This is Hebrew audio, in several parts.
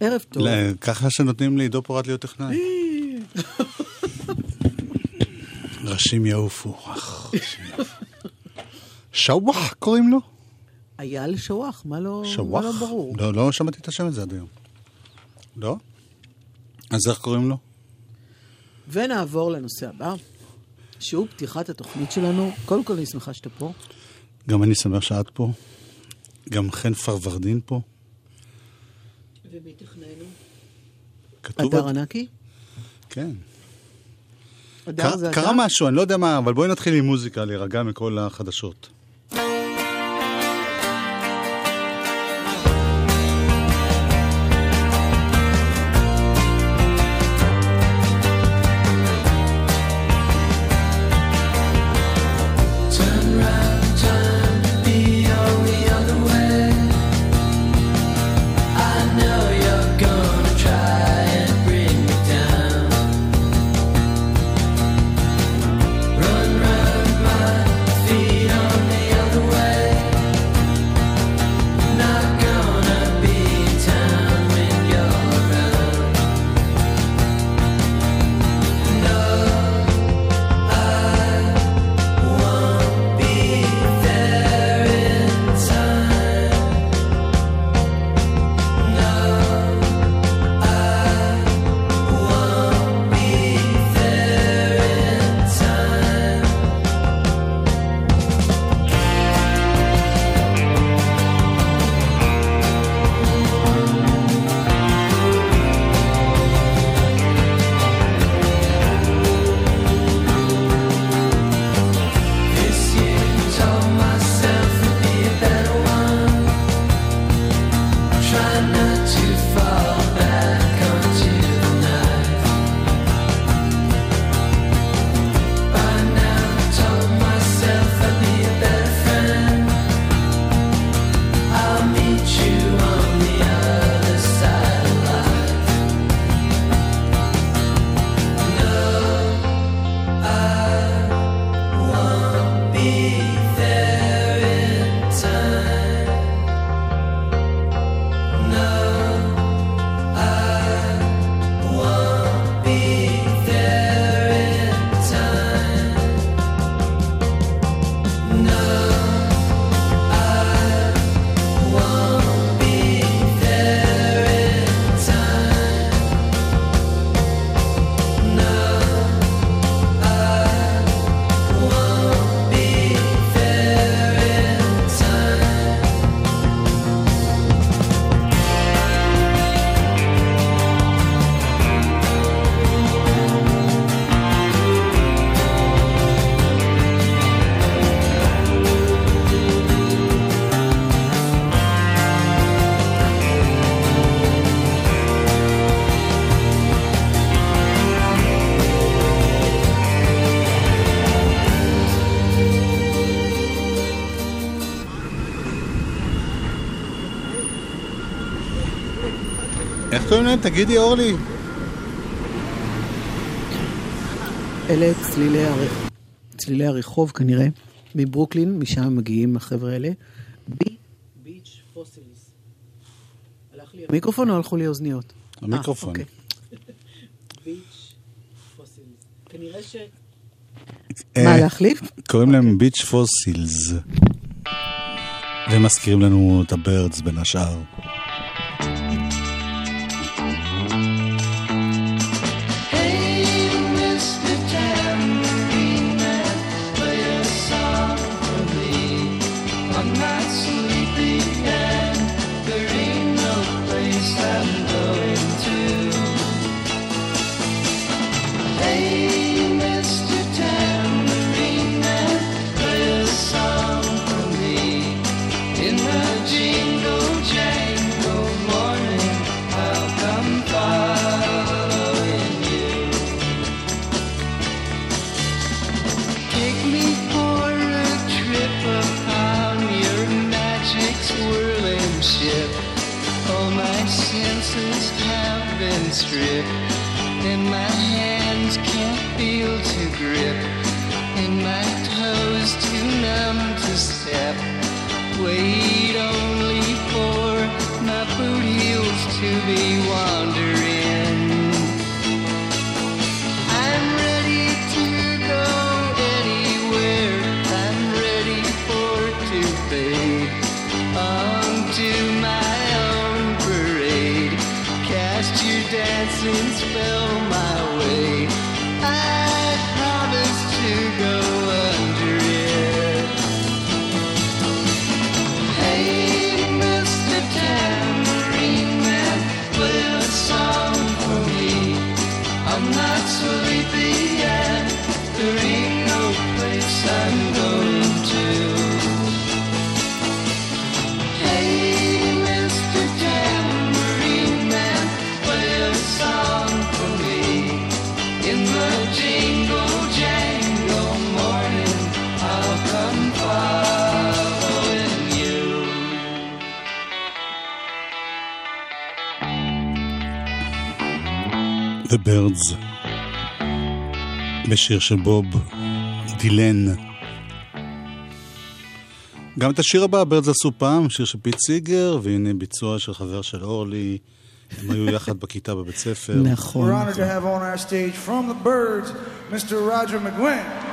ערב טוב. לא, ככה שנותנים לעידו פורט להיות טכנאי. ראשים יעופו. שוואח קוראים לו? אייל שוואח, מה לא, מה שוואח? לא ברור? לא, לא שמעתי את השם הזה עד היום. לא? אז איך קוראים לו? ונעבור לנושא הבא, שהוא פתיחת התוכנית שלנו. קודם כל, אני שמחה שאתה פה. גם אני שמח שאת פה. גם חן פרוורדין פה. ומי תכננו? כתוב... הדר ענקי? כן. הדר זה קרה- אתה? קרה משהו, אני לא יודע מה, אבל בואי נתחיל עם מוזיקה, להירגע מכל החדשות. איך קוראים להם? תגידי, אורלי. אלה צלילי, הר... צלילי הרחוב כנראה, מברוקלין, משם מגיעים החבר'ה האלה. בי ביץ' פוסילס. הלך לי המיקרופון או הלכו לי האוזניות? המיקרופון. אה, אוקיי. ביץ' פוסילס. כנראה ש... אה, מה, להחליף? קוראים להם ביץ' פוסילס. והם מזכירים לנו את הבירדס בין השאר. since fell Byrds, בשיר של בוב דילן. גם את השיר הבא, Byrds עשו פעם, שיר של פיט סיגר, והנה ביצוע של חבר של אורלי. הם היו יחד בכיתה בבית ספר. נכון. We're honored to have on our stage from the Byrds, Mr. Roger McGuinn.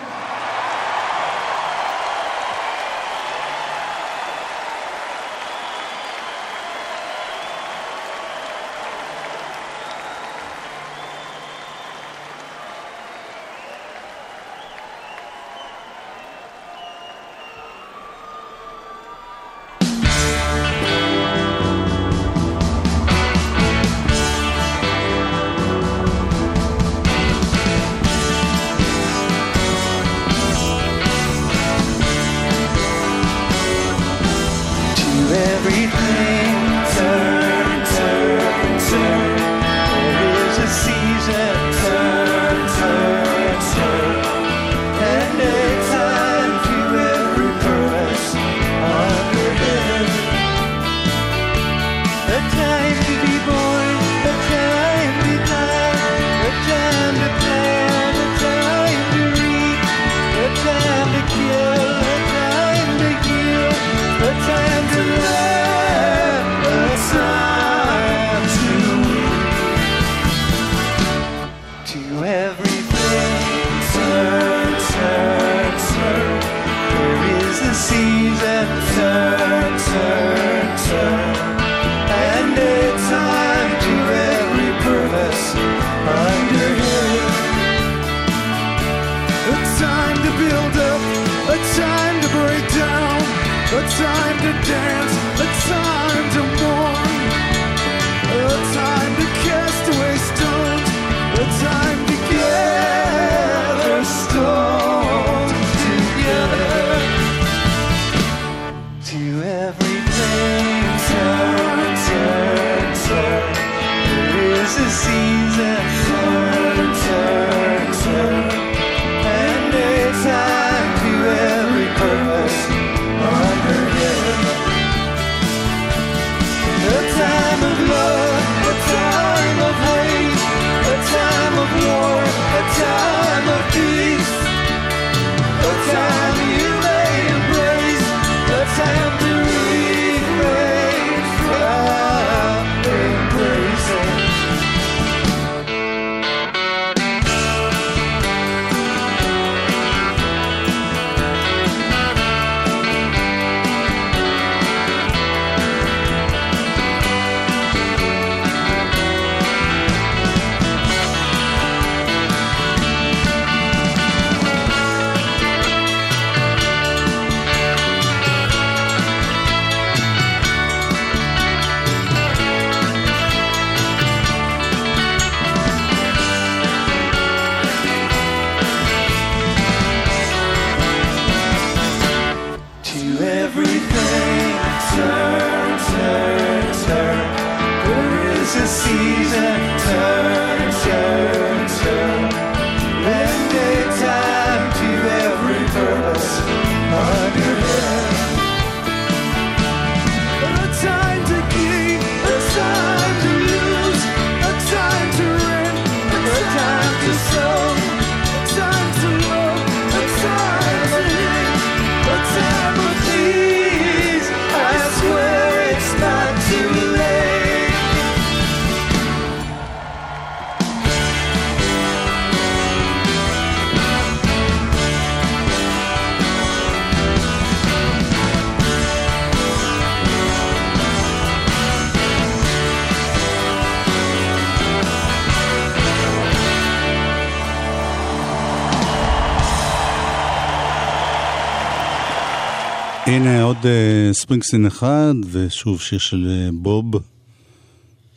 עוד uh, ספרינגסטין אחד, ושוב שיר של uh, בוב,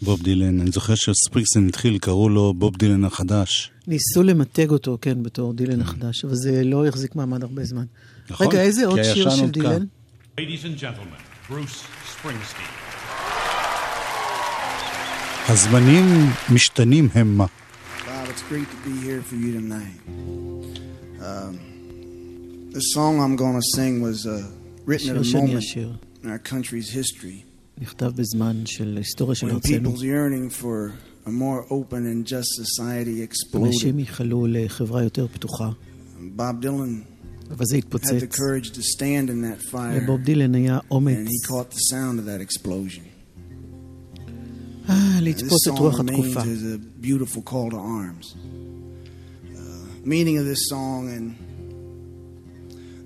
בוב דילן. אני זוכר שספרינגסטין התחיל, קראו לו בוב דילן החדש. ניסו למתג אותו, כן, בתור דילן החדש, אבל זה לא החזיק מעמד הרבה זמן. נכון, רגע, איזה עוד שיר של. דילן? Ladies and gentlemen, Bruce Springsteen. הזמנים משתנים המה. Bob, it's great to be here for you tonight. Um, the song I'm going to sing was uh, written at שיר a שאני moment אשיר. in our country's history נכתב בזמן של היסטוריה של when ארצנו. people's yearning for a more open and just society אנשים exploded. ייחלו לחברה יותר פתוחה, Bob Dylan אבל זה had the התפוצץ. courage to stand in that fire, לבוב דילן היה אומץ and he caught the sound of that explosion. אה, And this לתפוס את song רוח remains התקופה. as a beautiful call to arms. Uh, meaning of this song and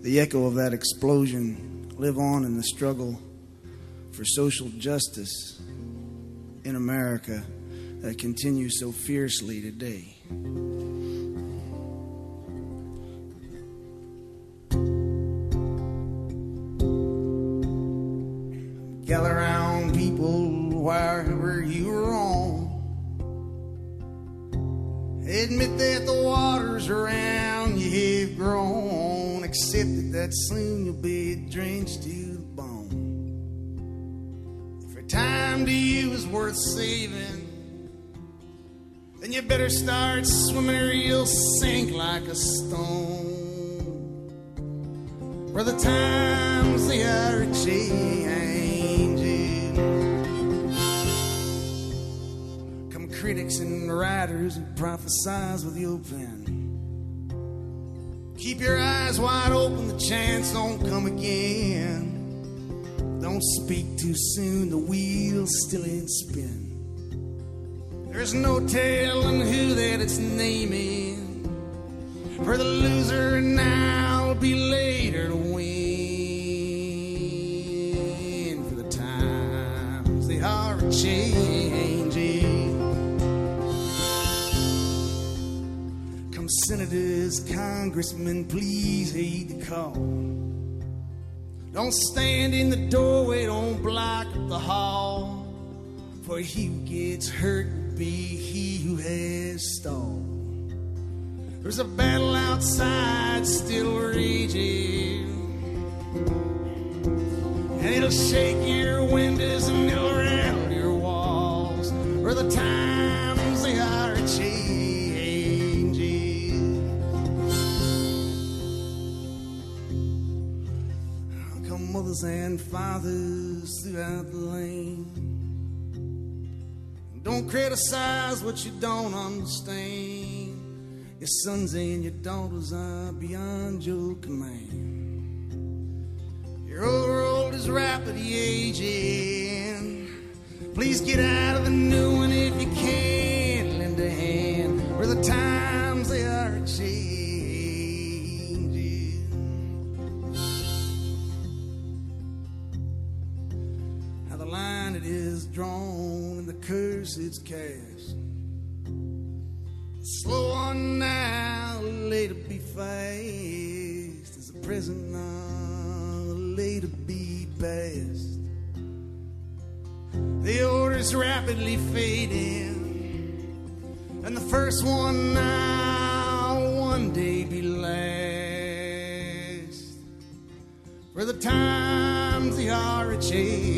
the echo of that explosion live on in the struggle for social justice in America that continues so fiercely today. Gather around people wherever you're wrong. Admit that the waters around you have grown. Accept it that soon you'll be drenched to the bone. If your time to you is worth saving, then you better start swimming or you'll sink like a stone. For the times they are changing. Critics and writers who prophesize with the open. Keep your eyes wide open, the chance don't come again. Don't speak too soon, the wheel's still in spin. There's no telling who that it's naming. For the loser now will be later to win. For the times they are changing. Senators, congressmen, please heed the call. Don't stand in the doorway, don't block the hall. For he who gets hurt will be he who has stalled. There's a battle outside still raging. And it'll shake your windows and it'll rattle your walls. For the times mothers and fathers throughout the land. Don't criticize what you don't understand. Your sons and your daughters are beyond your command. Your old world is rapidly aging. Please get out of the new one if you can. It's cast. Slow on now, later be fast. As a present now, later be past. The order's rapidly fading, and the first one now, one day be last. For the times they are a changing.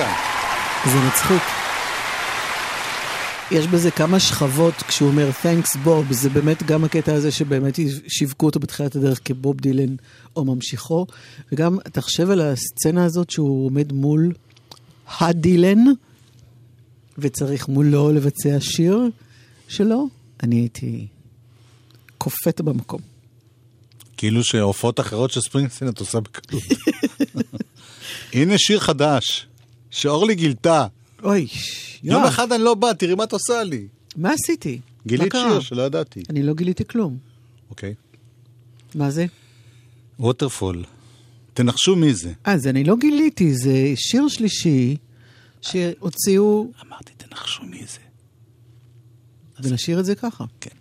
וולקאם. זה מצחיק. יש בזה כמה שכבות כשהוא אומר Thanks Bob, זה באמת גם הקטע הזה שבאמת שיווקו אותו בתחילת הדרך כבוב דילן או ממשיכו, וגם תחשב על הסצנה הזאת שהוא עומד מול הדילן, וצריך מולו לבצע שיר שלו, אני הייתי קופאת במקום. כאילו שהופעות אחרות של ספרינגסטין את עושה בקלות. הנה שיר חדש, שאורלי גילתה. אוי, יום יואב, אחד אני לא בא, תראי מה את עושה לי. מה עשיתי? גילית? שיר שלא ידעתי. אני לא גיליתי כלום. אוקיי. מה זה? ווטרפול. תנחשו מי זה. אז אני לא גיליתי, זה שיר שלישי שהוציאו, אמרתי, תנחשו מי זה. ונשאיר את זה ככה. כן.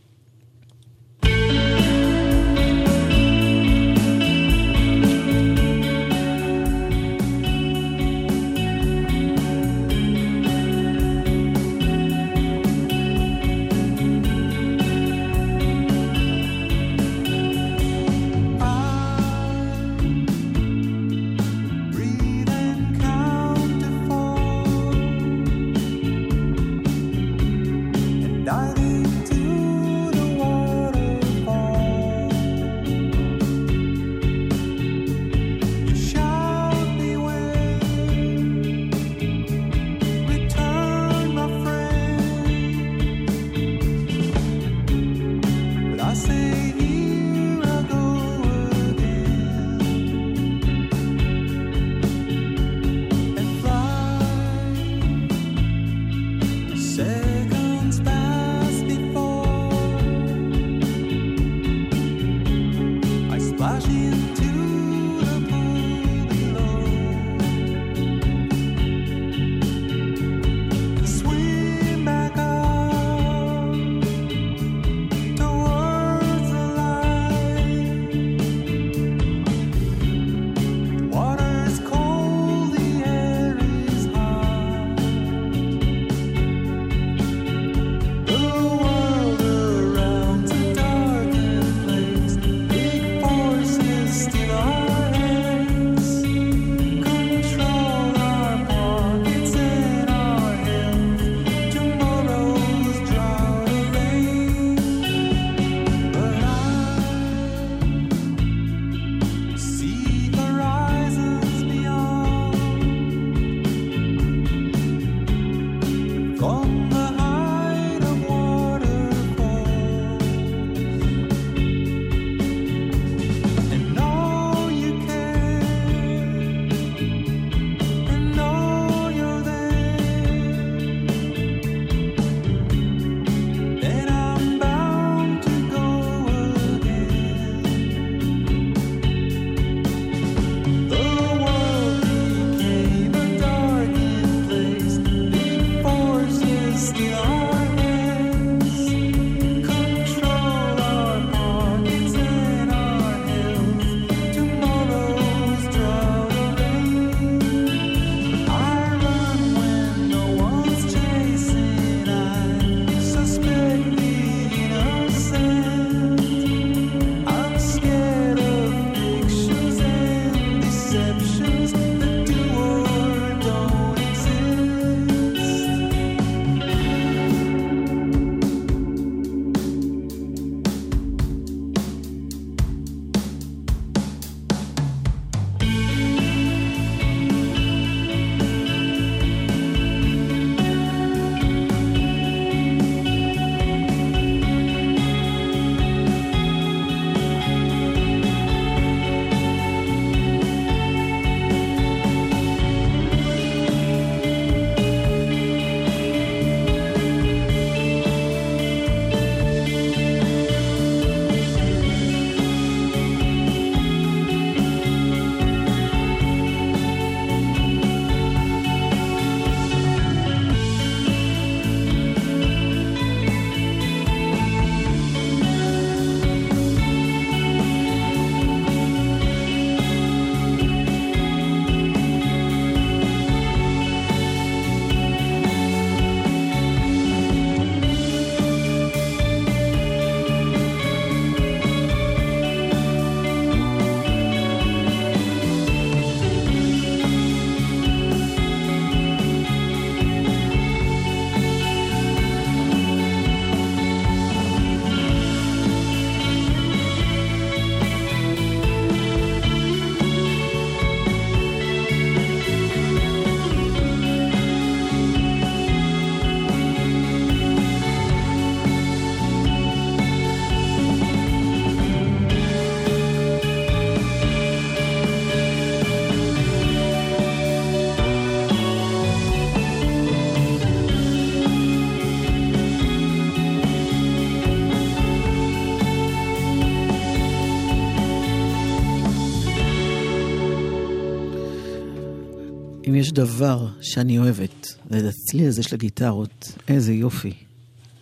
יש דבר שאני אוהבת, זה הצליל הזה של הגיטרות, איזה יופי.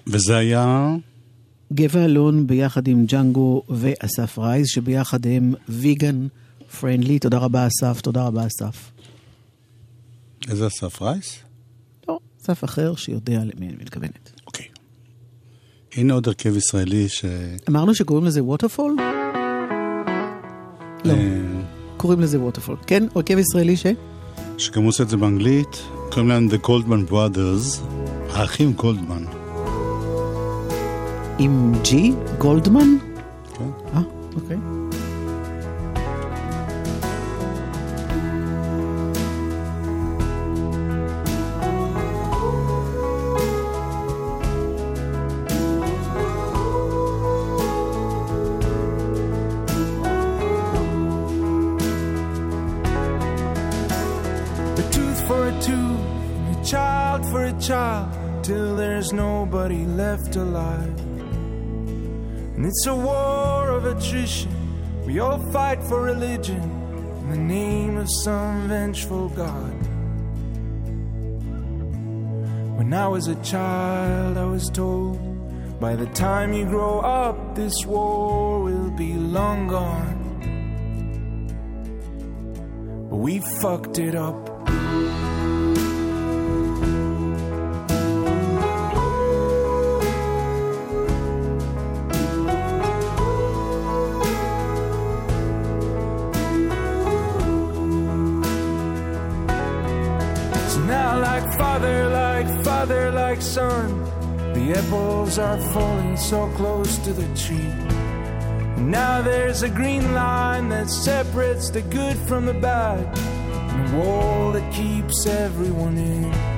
וזה היה... גבע אלון ביחד עם ג'אנגו ואסף רייז, שביחד הם vegan friendly. תודה רבה אסף, תודה רבה אסף. איזה אסף רייז? לא, אסף אחר שיודע למי אני מתכוונת. אוקיי. הנה עוד הרכב ישראלי ש... אמרנו שקוראים לזה ווטרפול? לא, אה, קוראים לזה ווטרפול. כן, הרכב ישראלי ש? שגם עושה את זה באנגלית, קוראים להם The Goldman Brothers, האחים גולדמן. עם ג'י? גולדמן? כן. אה, אוקיי. It's a war of attrition. We all fight for religion in the name of some vengeful God. When I was a child, I was told by the time you grow up, this war will be long gone. But we fucked it up. Son, the apples are falling so close to the tree. Now there's a green line that separates the good from the bad, and a wall that keeps everyone in.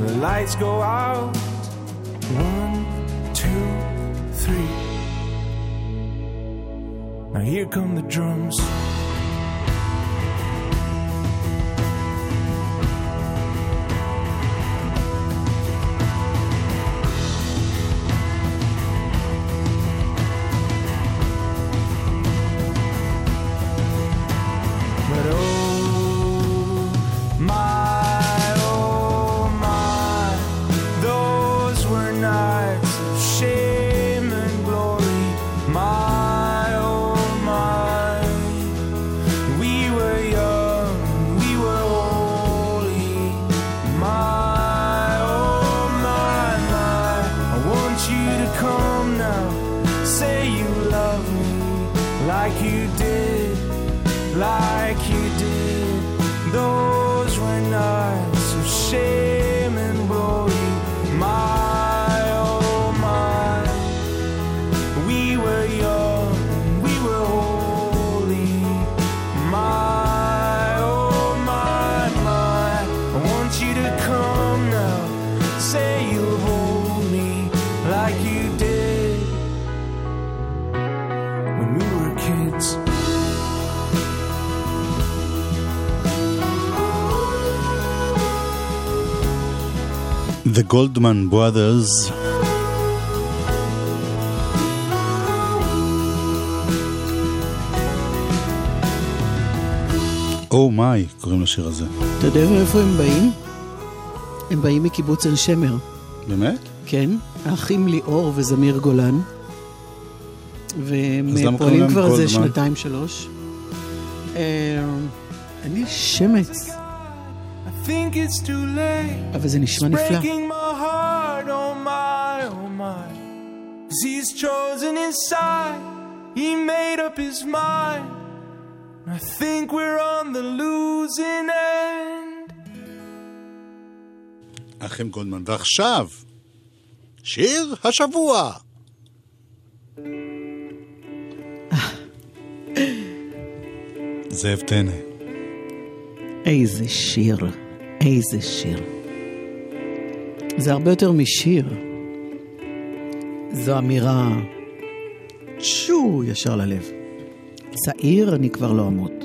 The lights go out. One, two, three. Now here come the drums. Goldman Brothers. Oh my, קוראים לשיר הזה. אתה יודע מאיפה הם באים? הם באים מקיבוץ עין שמר, באמת? כן, האחים ליאור וזמיר גולן. והם פועלים כבר איזה גולדמן? שנתיים שלוש. אה, לי שמץ, I think it's too late. אבל זה נשמע נפלא. He's chosen his side, he made up his mind. I think we're on the losing end. אחים גולדמן. ועכשיו, שיר השבוע. זאב טנא. איזה שיר, איזה שיר. זה הרבה יותר משיר. זו אמירה צ'ו ישר ללב. צעיר אני כבר לא אמות.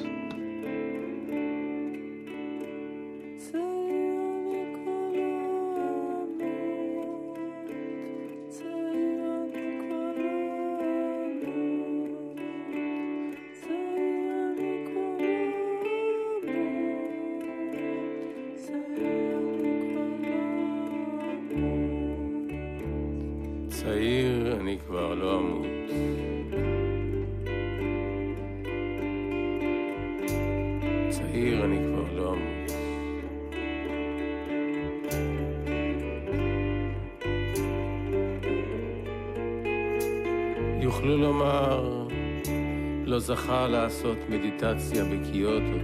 מדיטציה בקיוטו.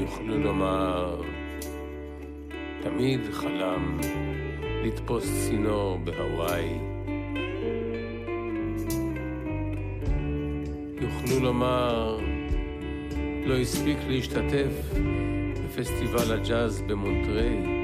יוכלו לומר, תמיד חלם לתפוס צינור בהוואי. יוכלו לומר, לא הספיק להשתתף בפסטיבל הג'אז במונטריי.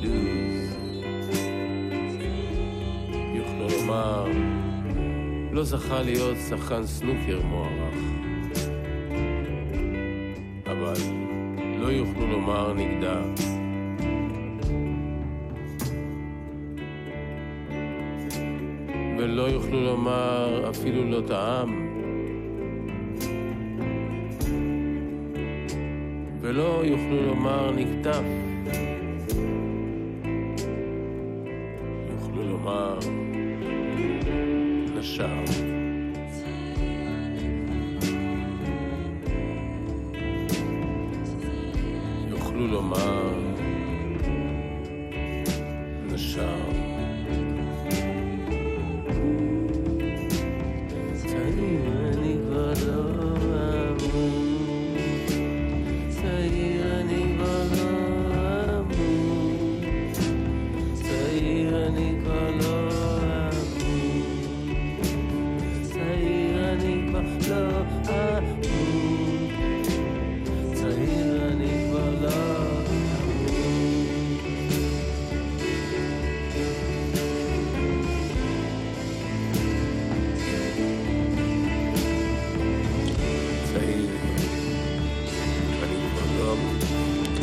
Lose. יוכלו לומר, לא זכה להיות שחקן סנוקר מוערך. אבל לא יוכלו לומר נגדה. ולא יוכלו לומר אפילו לא טעם. ולא יוכלו לומר נקטף.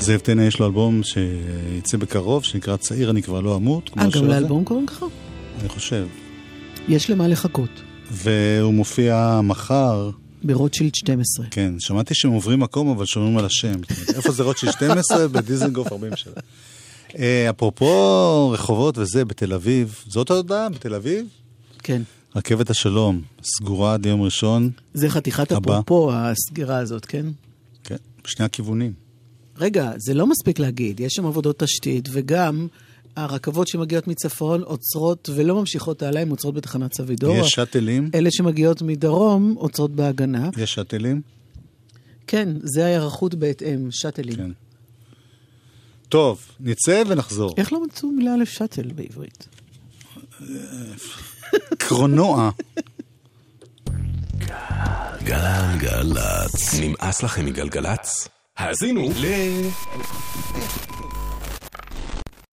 זאב טנא יש לו אלבום שיצא בקרוב, שנקרא צעיר אני כבר לא אמות. אה, גם. לאלבום קוראים ככה? אני חושב. יש למה לחכות. והוא מופיע מחר, ברוטשילד 12. כן, שמעתי שהם עוברים מקום, אבל שומעים על השם. איפה זה רוטשילד 12? בדיזנגוף 47. אה, אפרופו רחובות וזה, בתל אביב, זאת ההודעה, בתל אביב? כן. רכבת השלום, סגורה עד יום ראשון, זה חתיכת. אפרופו, הסגירה הזאת, כן? כן, בשני הכיוונים. רגע, זה לא מספיק להגיד, יש שם עבודות תשתית, וגם הרכבות שמגיעות מצפון עוצרות ולא ממשיכות הלאה, הן עוצרות בתחנת סבידור. יש שאטלים? אלה שמגיעות מדרום עוצרות בהגנה. יש שאטלים? כן, זה ההיערכות בהתאם, שאטלים. כן. טוב, נצא ונחזור. איך לא מצאו מילה לשאטל בעברית? קרונוע. גלגלצ. נמאס לכם מגלגלצ? האזינו ל...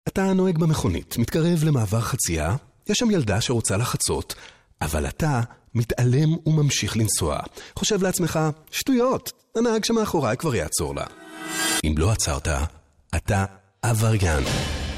אתה נוהג במכונית, מתקרב למעבר חצייה, יש שם ילדה שרוצה לחצות, אבל אתה מתעלם וממשיך לנסוע. חושב לעצמך, שטויות, הנהג שמאחוריי כבר יעצור לה. אם לא עצרת, אתה עבריין.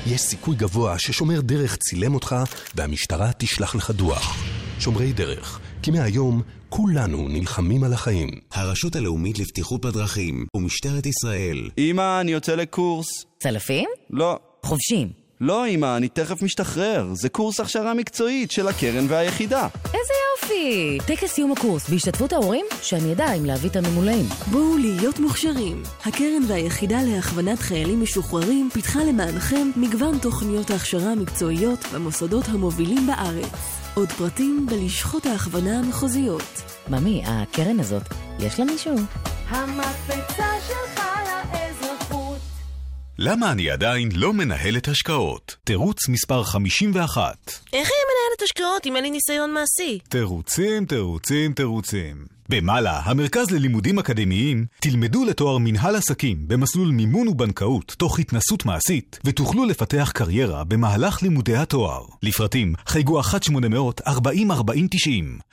יש סיכוי גבוה ששומר דרך צילם אותך והמשטרה תשלח לך דוח. שומרי דרך, כי מהיום כולנו נלחמים על החיים. הרשות הלאומית לבטיחות בדרכים ומשטרת ישראל. אמא, אני יוצא לקורס. צלפים? לא. חובשים. לא, אמא, אני תכף משתחרר. זה קורס הכשרה מקצועית של הקרן והיחידה. איזה יופי! טקס סיום הקורס בהשתתפות ההורים? שאני אדע אם להביא את הממולאים. בואו להיות מוכשרים. הקרן והיחידה להכוונת חיילים משוחררים פיתחה למענכם מגוון תוכניות ההכשרה המקצועיות במוסדות המובילים בארץ. עוד פרטים בלשכות ההכוונה המחוזיות. ממי, הקרן הזאת, יש לה מישהו? המקפצה שלך לאזרחות. למה אני עדיין לא מנהלת השקעות? תירוץ מספר 51. איך היא מנהלת השקעות אם אין לי ניסיון מעשי? תירוצים, תירוצים, תירוצים. במעלה, המרכז ללימודים אקדמיים, תלמדו לתואר מנהל עסקים במסלול מימון ובנקאות תוך התנסות מעשית, ותוכלו לפתח קריירה במהלך לימודי התואר. לפרטים, חייגו 1-800-404090.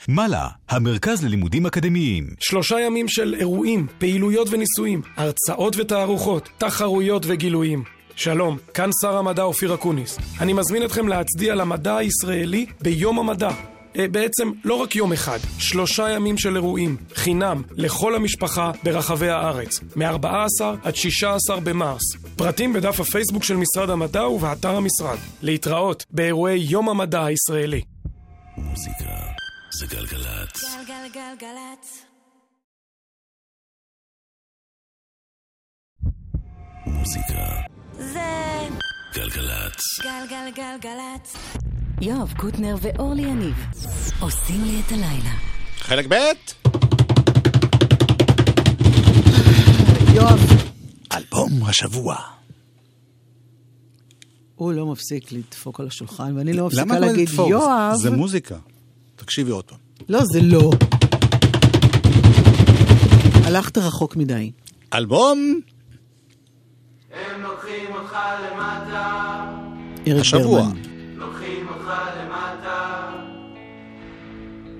מעלה, המרכז ללימודים אקדמיים. שלושה ימים של אירועים, פעילויות וניסויים, הרצאות ותערוכות, תחרויות וגילויים. שלום, כאן שר המדע אופיר אקוניס. אני מזמין אתכם להצדיע למדע הישראלי ביום המדע. אה, בעצם לא רק יום אחד, שלושה ימים של אירועים, חינם, לכל המשפחה ברחבי הארץ, מ-14 עד 16 במרס. פרטים בדף הפייסבוק של משרד המדע ובאתר המשרד. להתראות באירועי יום המדע הישראלי. מוזיקה זה גלגלצ. גלגלגלגלצ. מוזיקה זה גלגלצ. גלגלגלגלצ. יואב קוטנר ואורלי יניב עושים לי את הלילה. חלק ב' יואב. אלבום השבוע. הוא לא מפסיק לדפוק על השולחן, ואני לא מפסיקה את להגיד, לדפוק? יואב... זה מוזיקה. תקשיבי עוד פעם. לא, זה לא. הלכת רחוק מדי. אלבום הם לוקחים אותך למטה, השבוע. ברמן. לוקחים למטה,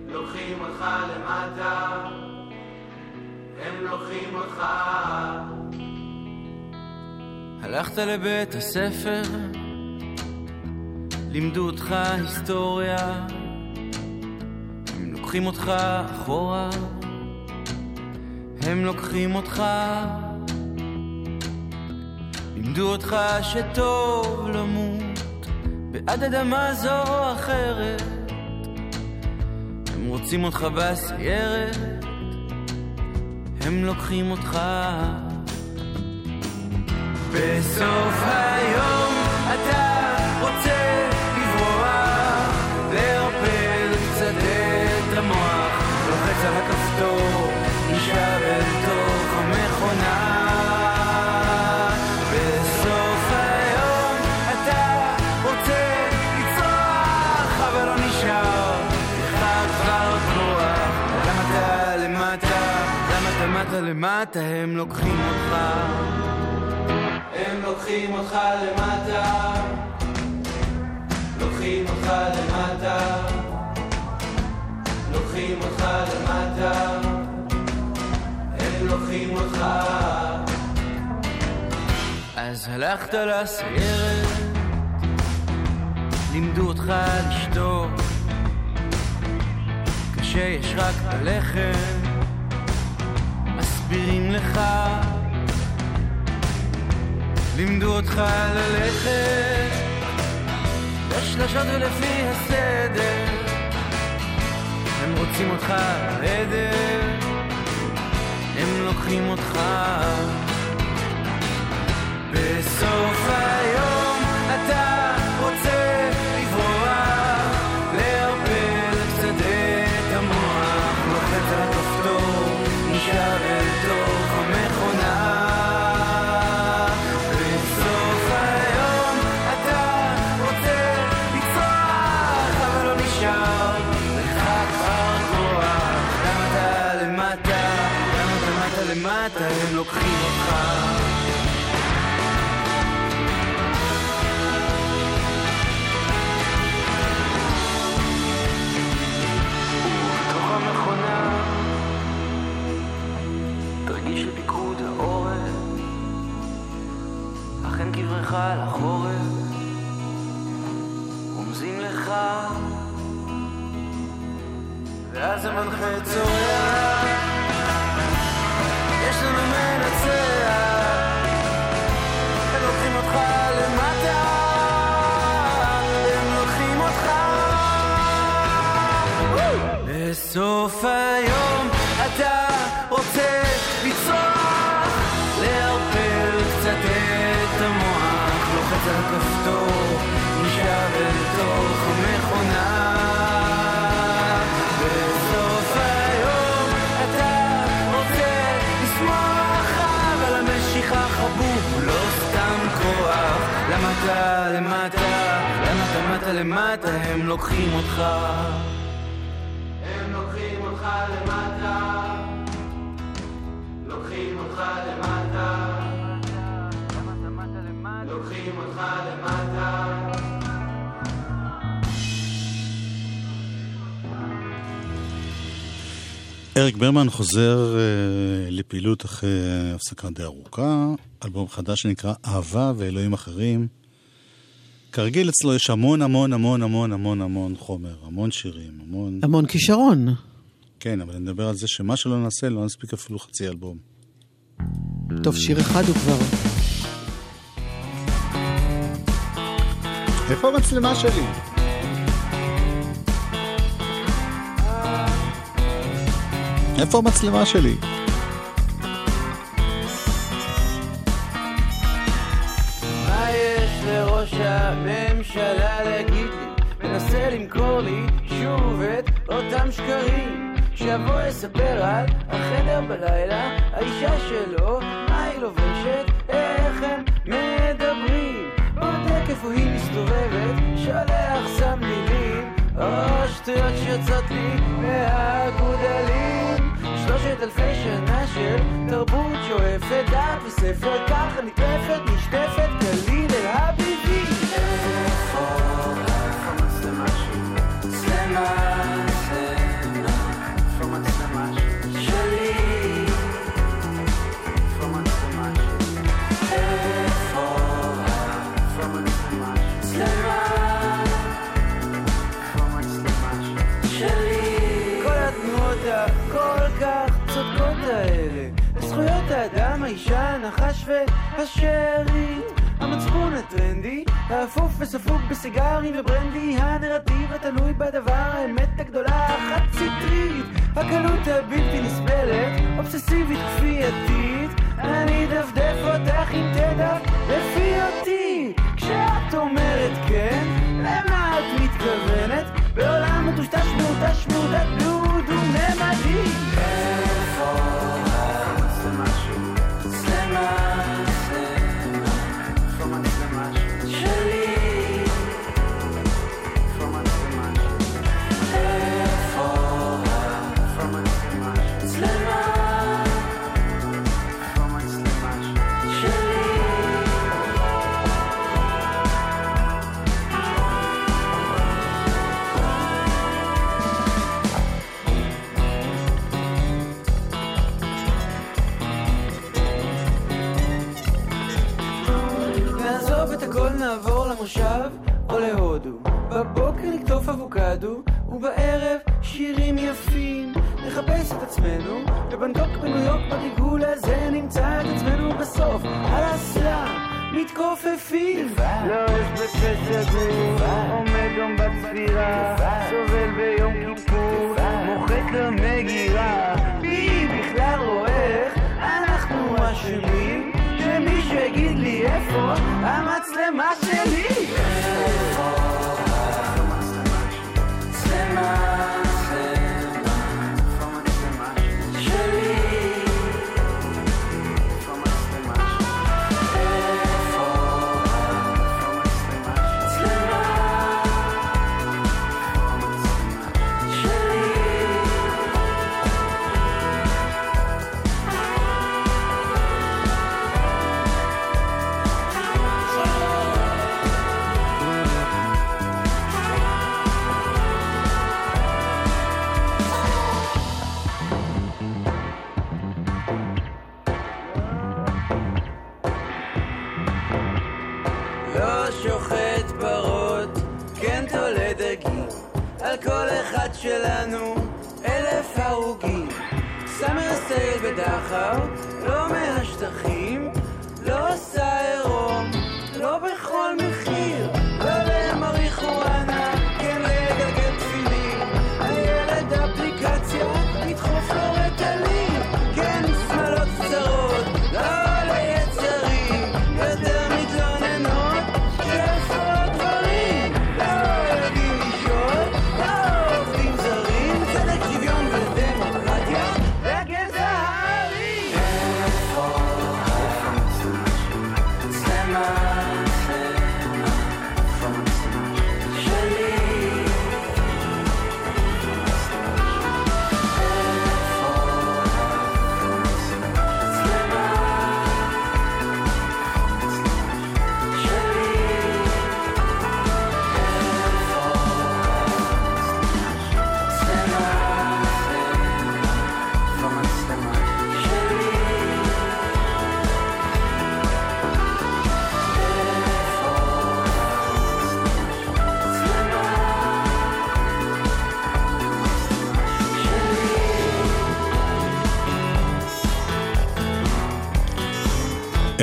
לוקחים אותך למטה, הם לוקחים אותך. הלכת לבית הספר, לימדו אותך היסטוריה, הם לוקחים אותך אחורה, הם לוקחים אותך, לימדו אותך שטוב למות בעד אדמה זו או אחרת, הם רוצים אותך בסיירת, הם לוקחים אותך. בסוף היום למטה, הם לוקחים אותך. הם לוקחים אותך למטה, לוקחים אותך למטה, לוקחים אותך למטה, הם לוקחים אותך. אז הלכת לסיירת, לימדו אותך לשתוק, כשיש רק בלחם, לך, לימדו אותך ללכת, בשלשות ולפי הסדר, הם רוצים אותך בעדר, הם לוקחים אותך. בסוף היום אתה ואז המנחה צורח יש לנו מנצח הם לוקחים אותך למטה הם לוקחים אותך בסוף היום למטה הם לוקחים אותך. הם לוקחים אותך למטה, לוקחים אותך למטה, לוקחים אותך למטה. אריק ברמן חוזר אה, לפעילות אחרי הפסקה די ארוכה, אלבום חדש שנקרא אהבה ואלוהים אחרים. כרגיל אצלו יש המון המון המון המון המון המון חומר, המון שירים, המון... המון כישרון. כן, אבל אני מדבר על זה שמה שלא נעשה לא נספיק אפילו חצי אלבום. טוב, שיר אחד הוא כבר. איפה המצלמה שלי? איפה המצלמה שלי? הממשלה להגיד לי? מנסה למכור לי שוב את אותם שקרים. שיבוא יספר על החדר בלילה, האישה שלו, מה היא לובשת, איך הם מדברים. בודק איפה היא מסתובבת, שולח סם מילים. או שטויות שיוצאות לי מהגודלים. שלושת אלפי שנה של תרבות שואפת דעת וספר ככה נטרפת, נשטפת, גליל אל הביבי הנחש והשארית המצפון הטרנדי, האפוף וספוג בסיגרים וברנדי הנרטיב התלוי בדבר, האמת הגדולה החד סטרית הקלות הבלתי נסבלת, אובססיבית כפייתית אני דפדף אותך עם תדף לפי אותי כשאת אומרת כן, למה את מתכוונת? בעולם מטושטש מוטש מודד דודו ממדי או להודו. בבוקר לקטוף אבוקדו, ובערב שירים יפים. נחפש את עצמנו, בבנקוק, בניו יורק, בריגול הזה נמצא את עצמנו בסוף, על הסלאם, מתכופפים. לא יש בפסגו, עומד יום בצבירה, סובל ביום כיפור, מוחק למגירה. מי בכלל רואה איך אנחנו אשמים? שמישהו יגיד לי איפה המצלמה שלי? שלנו אלף הרוגים. סמר סייל בדכאו, לא מהשטחים,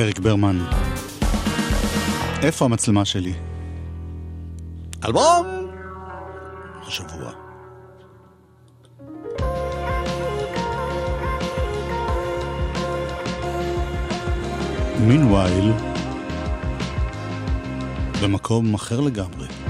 אריק ברמן. איפה המצלמה שלי? אלבום! השבוע. מינווייל, במקום אחר לגמרי.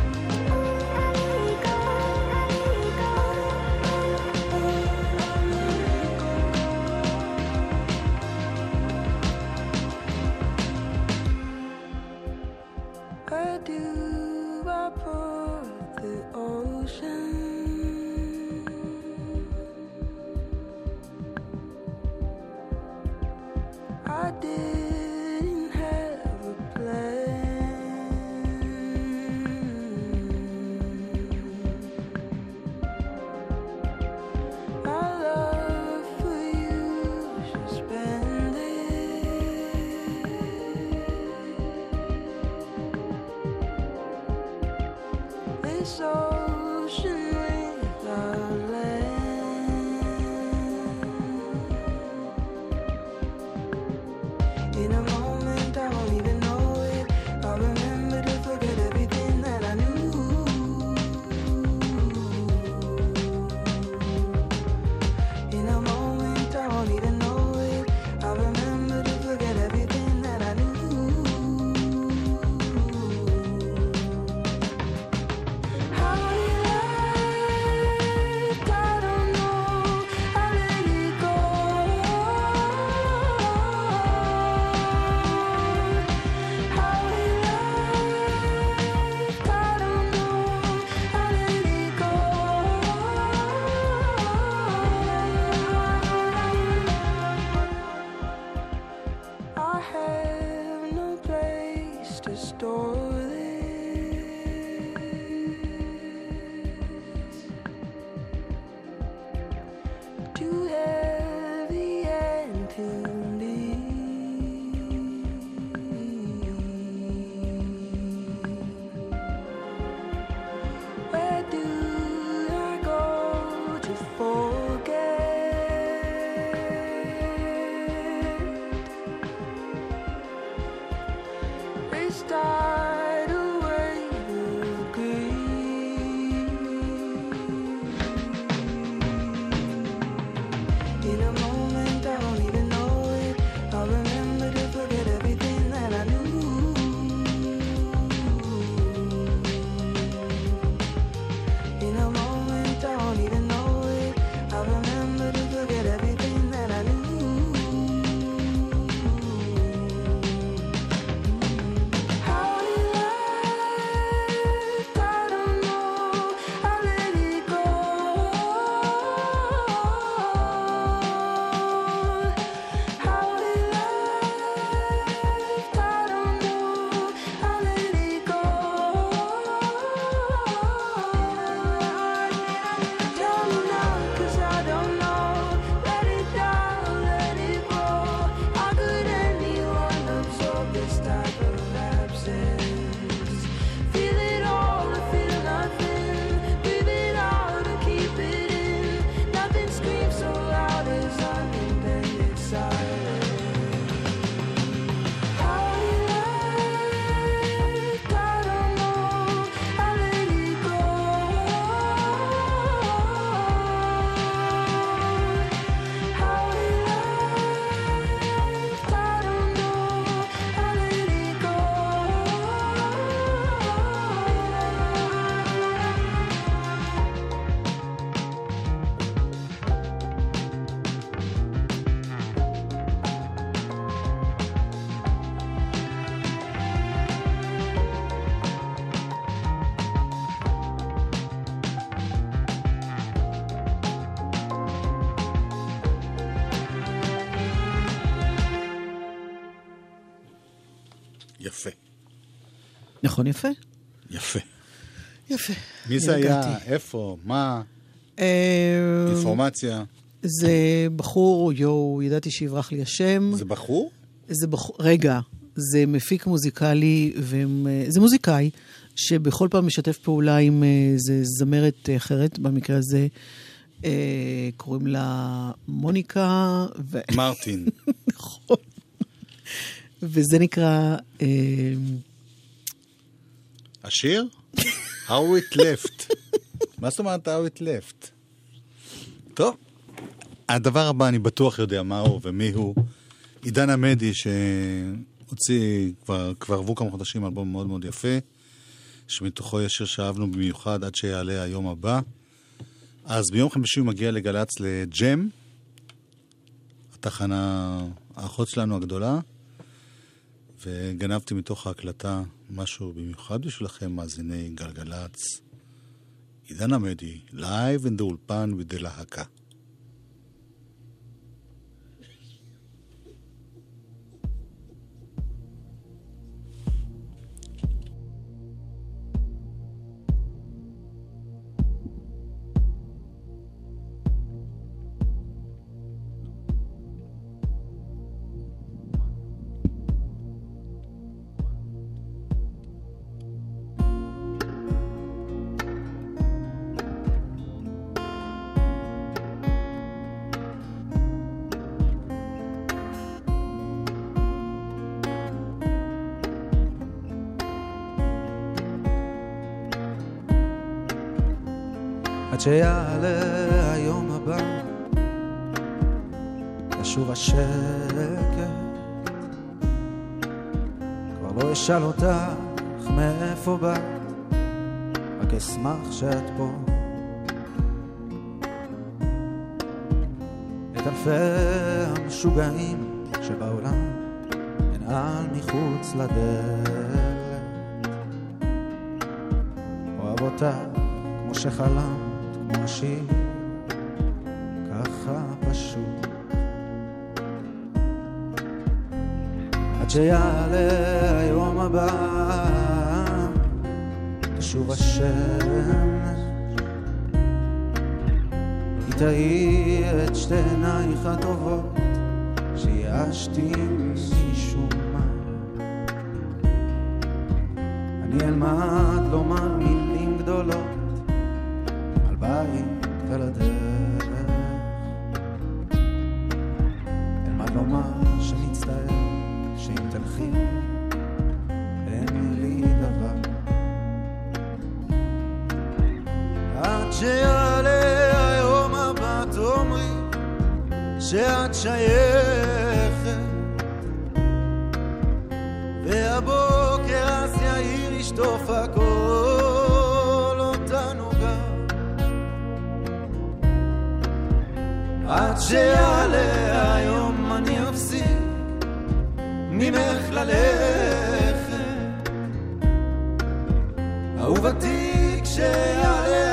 so יפה. נכון, יפה. יפה. יפה. מי זה היה? איפה? מה? אה, אינפורמציה? זה בחור, יואו, ידעתי שיברח לי השם. זה בחור? זה בחור, רגע, זה מפיק מוזיקלי, אה, זה מוזיקאי, שבכל פעם משתף פעולה עם איזה זמרת אחרת, במקרה הזה אה, קוראים לה מוניקה, ו... מרטין. וזה נקרא... אה, השיר? How it left. מה זאת אומרת How it left? טוב. הדבר הבא, אני בטוח יודע מה הוא ומי הוא. עידן עמדי, שהוציא, כבר, כבר עברו כמה חודשים, אלבום מאוד מאוד יפה, שמתוכו יש שיר שאהבנו במיוחד עד שיעלה היום הבא. אז ביום חמישי הוא מגיע לגל"צ לג'ם, התחנה האחות שלנו הגדולה, וגנבתי מתוך ההקלטה משהו במיוחד בשבילכם, מאזיני גלגלצ. עידן עמדי, live in the אולפן ו the להקה. עד שיעלה היום הבא, ישוב השקט. כבר לא אשאל אותך מאיפה בא, רק אשמח שאת פה. את אלפי המשוגעים שבעולם, אנעל מחוץ לדלת. אוהב אותך כמו שחלמת. השיר, ככה פשוט. עד שיעלה היום הבא, תשוב השמש, היא תאיר את שתי עינייך הטובות, שייאשתי משום מה. אני אלמד שיעלה היום אני אפסיק. ממך ללכת. אהובתי כשיעלה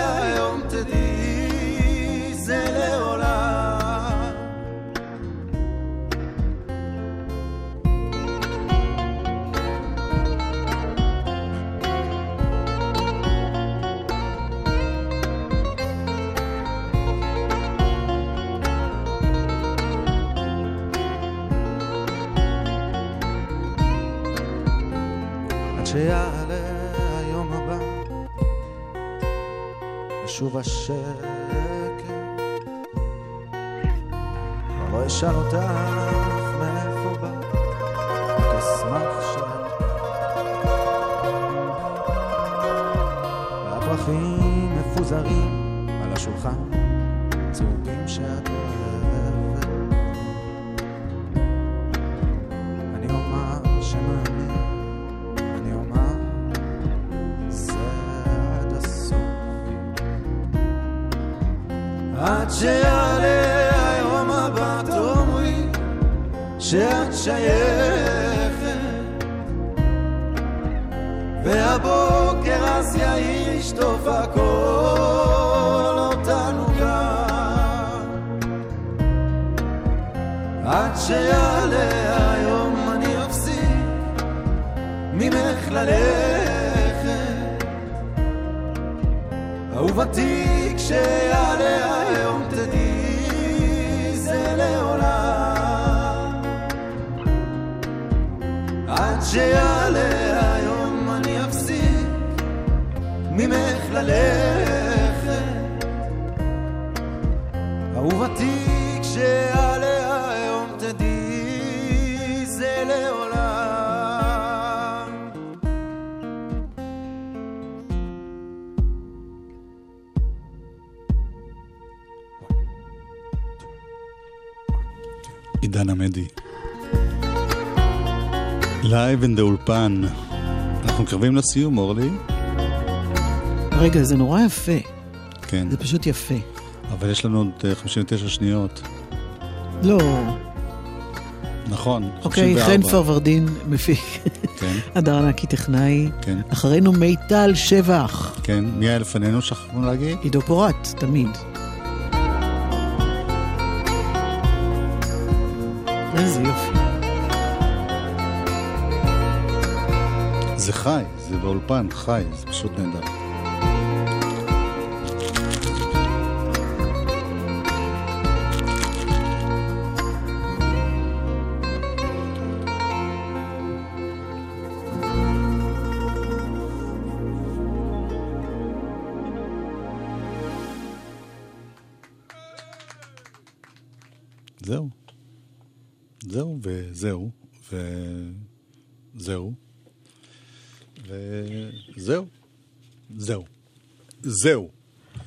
ושוב השקט. כבר לא אשאל אותך מאיפה בא רק אשמח שאת והפרחים מפוזרים שיעלה היום הבא תאמרי שאת שייכת. והבוקר אז יאיר ישטוף הכל אותנו עד שיעלה היום אני אפסיק ללכת. אהובתי כשיעלה היום תדעי זה לעולם. עד שיעלה היום אני אפסיק ממך ללכת live in the אולפן. אנחנו מתקרבים לסיום, אורלי. רגע, זה נורא יפה. כן. זה פשוט יפה. אבל יש לנו עוד אה, 59 שניות. לא. נכון, אוקיי, 54. חן פרוורדין מפיק. כן. הדר נקי טכנאי. כן. אחרינו מיטל שבח. כן, מי היה לפנינו שכחנו להגיד? עידו פורט, תמיד. איזה יופי. זה חי, זה באולפן, חי, זה פשוט נהדר. זהו. זהו וזהו וזהו וזהו. זהו. זהו.